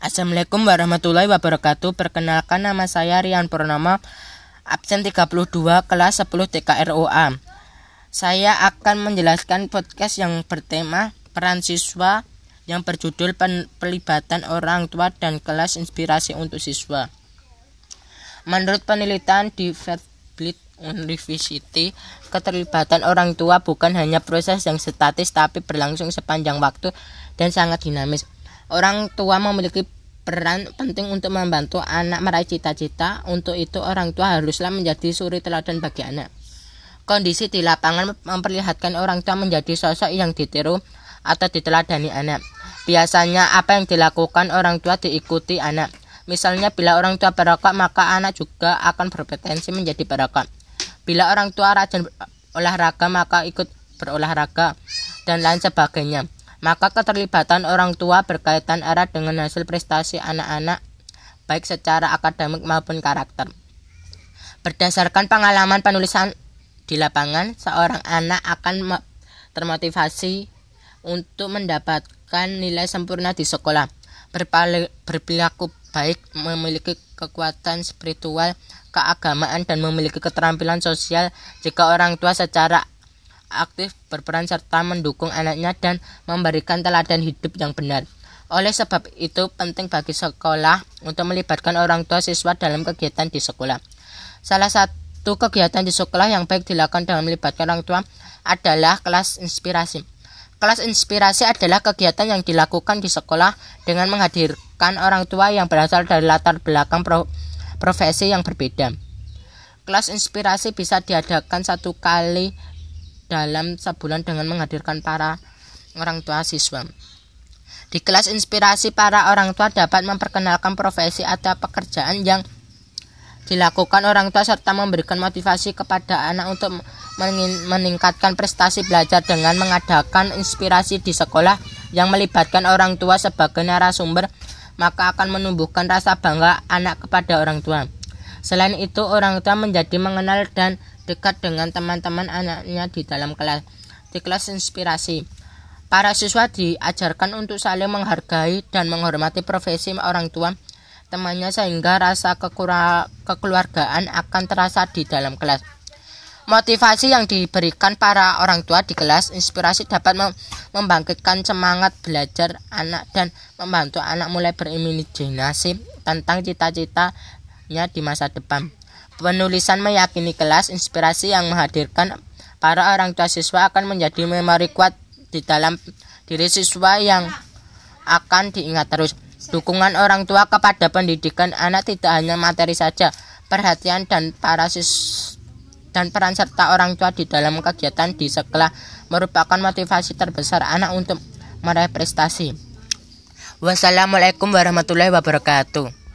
Assalamualaikum warahmatullahi wabarakatuh. Perkenalkan nama saya Rian Purnama, absen 32 kelas 10 TKROA. Saya akan menjelaskan podcast yang bertema peran siswa yang berjudul pelibatan orang tua dan kelas inspirasi untuk siswa. Menurut penelitian di Verbilt University, keterlibatan orang tua bukan hanya proses yang statis tapi berlangsung sepanjang waktu dan sangat dinamis. Orang tua memiliki peran penting untuk membantu anak meraih cita-cita. Untuk itu orang tua haruslah menjadi suri teladan bagi anak. Kondisi di lapangan memperlihatkan orang tua menjadi sosok yang ditiru atau diteladani anak. Biasanya apa yang dilakukan orang tua diikuti anak. Misalnya bila orang tua perokok maka anak juga akan berpotensi menjadi perokok. Bila orang tua rajin olahraga maka ikut berolahraga dan lain sebagainya maka keterlibatan orang tua berkaitan erat dengan hasil prestasi anak-anak baik secara akademik maupun karakter. Berdasarkan pengalaman penulisan di lapangan, seorang anak akan termotivasi untuk mendapatkan nilai sempurna di sekolah. Berperilaku baik, memiliki kekuatan spiritual, keagamaan, dan memiliki keterampilan sosial jika orang tua secara aktif berperan serta mendukung anaknya dan memberikan teladan hidup yang benar. Oleh sebab itu penting bagi sekolah untuk melibatkan orang tua siswa dalam kegiatan di sekolah. Salah satu kegiatan di sekolah yang baik dilakukan dengan melibatkan orang tua adalah kelas inspirasi. Kelas inspirasi adalah kegiatan yang dilakukan di sekolah dengan menghadirkan orang tua yang berasal dari latar belakang pro profesi yang berbeda. Kelas inspirasi bisa diadakan satu kali dalam sebulan dengan menghadirkan para orang tua siswa. Di kelas inspirasi, para orang tua dapat memperkenalkan profesi atau pekerjaan yang dilakukan orang tua serta memberikan motivasi kepada anak untuk meningkatkan prestasi belajar dengan mengadakan inspirasi di sekolah yang melibatkan orang tua sebagai narasumber maka akan menumbuhkan rasa bangga anak kepada orang tua. Selain itu, orang tua menjadi mengenal dan dekat dengan teman-teman anaknya di dalam kelas. Di kelas inspirasi, para siswa diajarkan untuk saling menghargai dan menghormati profesi orang tua temannya sehingga rasa kekeluargaan akan terasa di dalam kelas. Motivasi yang diberikan para orang tua di kelas inspirasi dapat membangkitkan semangat belajar anak dan membantu anak mulai berimajinasi tentang cita-citanya di masa depan. Penulisan meyakini kelas inspirasi yang menghadirkan para orang tua siswa akan menjadi memori kuat di dalam diri siswa yang akan diingat terus. Dukungan orang tua kepada pendidikan anak tidak hanya materi saja, perhatian dan para sis dan peran serta orang tua di dalam kegiatan di sekolah merupakan motivasi terbesar anak untuk meraih prestasi. Wassalamualaikum warahmatullahi wabarakatuh.